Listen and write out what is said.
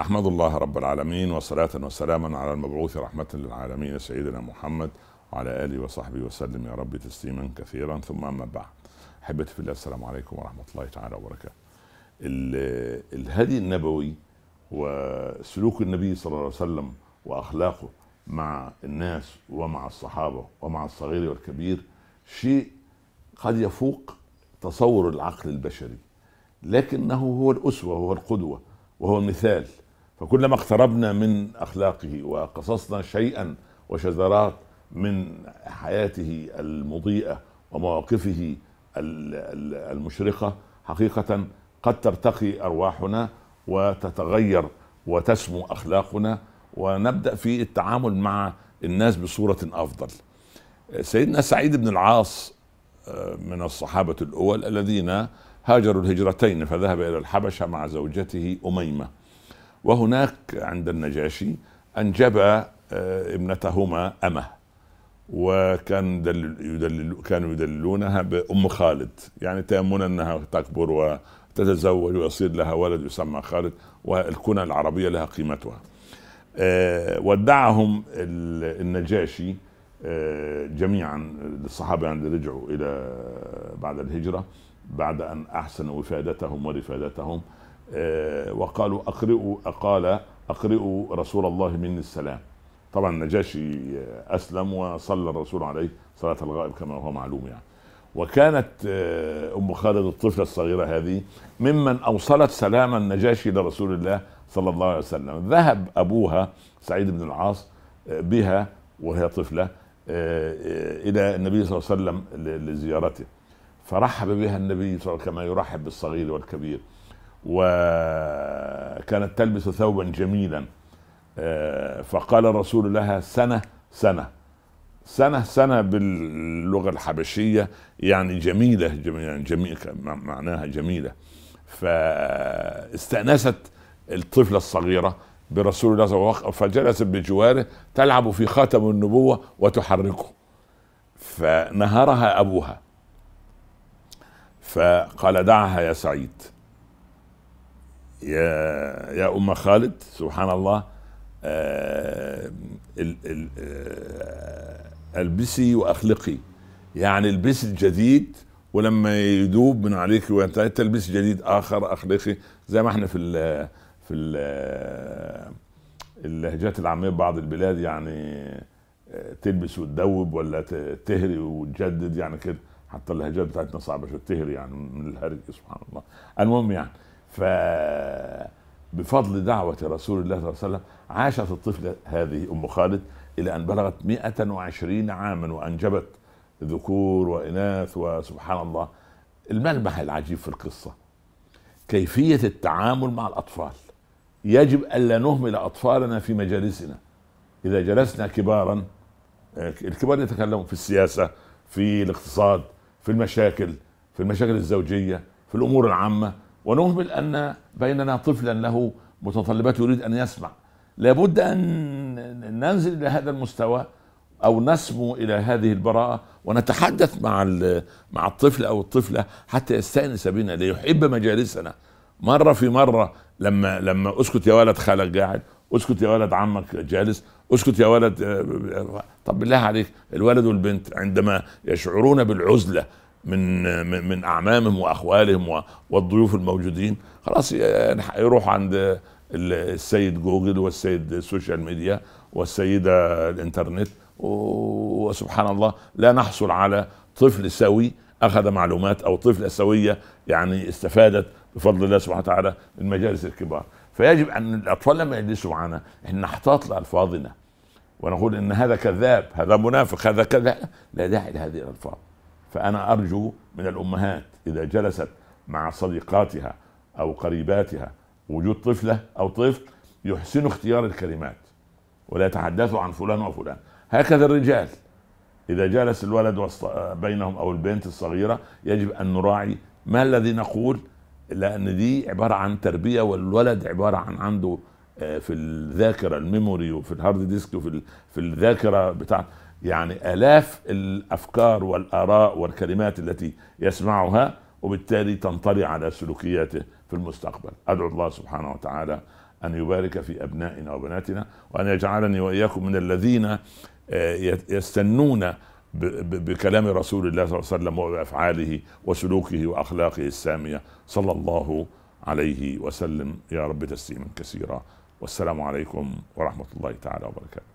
أحمد الله رب العالمين وصلاة وسلاما على المبعوث رحمة للعالمين سيدنا محمد وعلى آله وصحبه وسلم يا رب تسليما كثيرا. ثم أما بعد أحبتي في الله السلام عليكم ورحمة الله تعالى وبركاته. الهدي النبوي وسلوك النبي صلى الله عليه وسلم وأخلاقه مع الناس ومع الصحابة ومع الصغير والكبير شيء قد يفوق تصور العقل البشري لكنه هو الأسوة وهو القدوة وهو المثال. فكلما اقتربنا من أخلاقه وقصصنا شيئا وشذرات من حياته المضيئة ومواقفه المشرقة حقيقة قد ترتقي أرواحنا وتتغير وتسمو أخلاقنا ونبدأ في التعامل مع الناس بصورة أفضل. سيدنا سعيد بن العاص آه، من الصحابة الأول الذين هاجروا الهجرتين فذهب إلى الحبشة مع زوجته أميمة وهناك عند النجاشي أنجب آه، ابنتهما أمه وكان يدلل كانوا يدللونها بأم خالد يعني تامنا أنها تكبر وتتزوج ويصير لها ولد يسمى خالد والكنى العربية لها قيمتها. أه ودعهم النجاشي أه جميعا الصحابة يعني رجعوا إلى بعد الهجرة بعد أن أحسنوا وفادتهم ورفادتهم وقالوا أقرئوا قال أقرئوا رسول الله مني السلام. طبعا النجاشي أسلم وصلى الرسول عليه صلاة الغائب كما هو معلوم يعني. وكانت آه، أم خالد الطفلة الصغيرة هذه ممن أوصلت سلام النجاشي لرسول الله صلى الله عليه وسلم. ذهب أبوها سعيد بن العاص آه، بها وهي طفلة آه، إلى النبي صلى الله عليه وسلم لزيارته. فرحب بها النبي صلى الله عليه وسلم كما يرحب بالصغير والكبير. وكانت تلبس ثوبا جميلا. آه، فقال الرسول لها سنة سنة. سنة سنة باللغة الحبشية يعني جميلة يعني جميلة معناها جميلة. فاستأنست الطفلة الصغيرة برسول الله صلى الله عليه وسلم فجلست بجواره تلعب في خاتم النبوة وتحركه. فنهرها أبوها. فقال دعها يا سعيد. يا يا أم خالد سبحان الله آه، آه، ألبسي وأخلقي. يعني البسي الجديد ولما يدوب من عليك وأنت تلبس جديد آخر أخلقي. زي ما إحنا في ال في ال اللهجات العامية بعض البلاد يعني آه، تلبس وتدوب ولا تهري وتجدد يعني كده. حتى اللهجات بتاعتنا صعبة شوية تهري يعني من الهري سبحان الله المهم يعني ف بفضل دعوة رسول الله صلى الله عليه وسلم عاشت الطفلة هذه أم خالد إلى أن بلغت 120 عاما وأنجبت ذكور وإناث وسبحان الله. الملمح العجيب في القصة كيفية التعامل مع الأطفال. يجب ألا نهمل أطفالنا في مجالسنا. إذا جلسنا كبارا الكبار يتكلموا في السياسة في الاقتصاد في المشاكل في المشاكل الزوجية في الأمور العامة. ونهمل أن بيننا طفلا له متطلبات يريد أن يسمع. لابد أن ننزل إلى هذا المستوى أو نسمو إلى هذه البراءة ونتحدث مع مع الطفل أو الطفلة حتى يستأنس بنا ليحب مجالسنا. مرة في مرة لما لما أسكت يا ولد خالك قاعد أسكت يا ولد عمك جالس أسكت يا ولد طب بالله عليك الولد والبنت عندما يشعرون بالعزلة من من أعمامهم وأخوالهم والضيوف الموجودين. خلاص يروح عند السيد جوجل والسيد ال social media والسيدة الإنترنت وسبحان الله لا نحصل على طفل سوي أخذ معلومات أو طفلة سوية يعني استفادت بفضل الله سبحانه وتعالى من مجالس الكبار. فيجب أن الأطفال لما يجلسوا معنا إحنا نحتاط لألفاظنا ونقول إن هذا كذاب هذا منافق هذا كذا. لا داعي لهذه الألفاظ. فأنا أرجو من الأمهات إذا جلست مع صديقاتها أو قريباتها وجود طفلة أو طفل يحسنوا اختيار الكلمات ولا يتحدثوا عن فلان وفلان. هكذا الرجال. إذا جلس الولد بينهم أو البنت الصغيرة يجب أن نراعي ما الذي نقول لأن دي عبارة عن تربية والولد عبارة عن عنده في الذاكرة ال memory وفي ال hard disk وفي في الذاكرة بتاع يعني آلاف الأفكار والآراء والكلمات التي يسمعها وبالتالي تنطلي على سلوكياته في المستقبل. أدعو الله سبحانه وتعالى أن يبارك في أبنائنا وبناتنا وأن يجعلني وإياكم من الذين آه، يستنون بكلام رسول الله صلى الله عليه وسلم وأفعاله وسلوكه وأخلاقه السامية. صلى الله عليه وسلم. يا رب تسليما كثيرا. والسلام عليكم ورحمة الله تعالى وبركاته.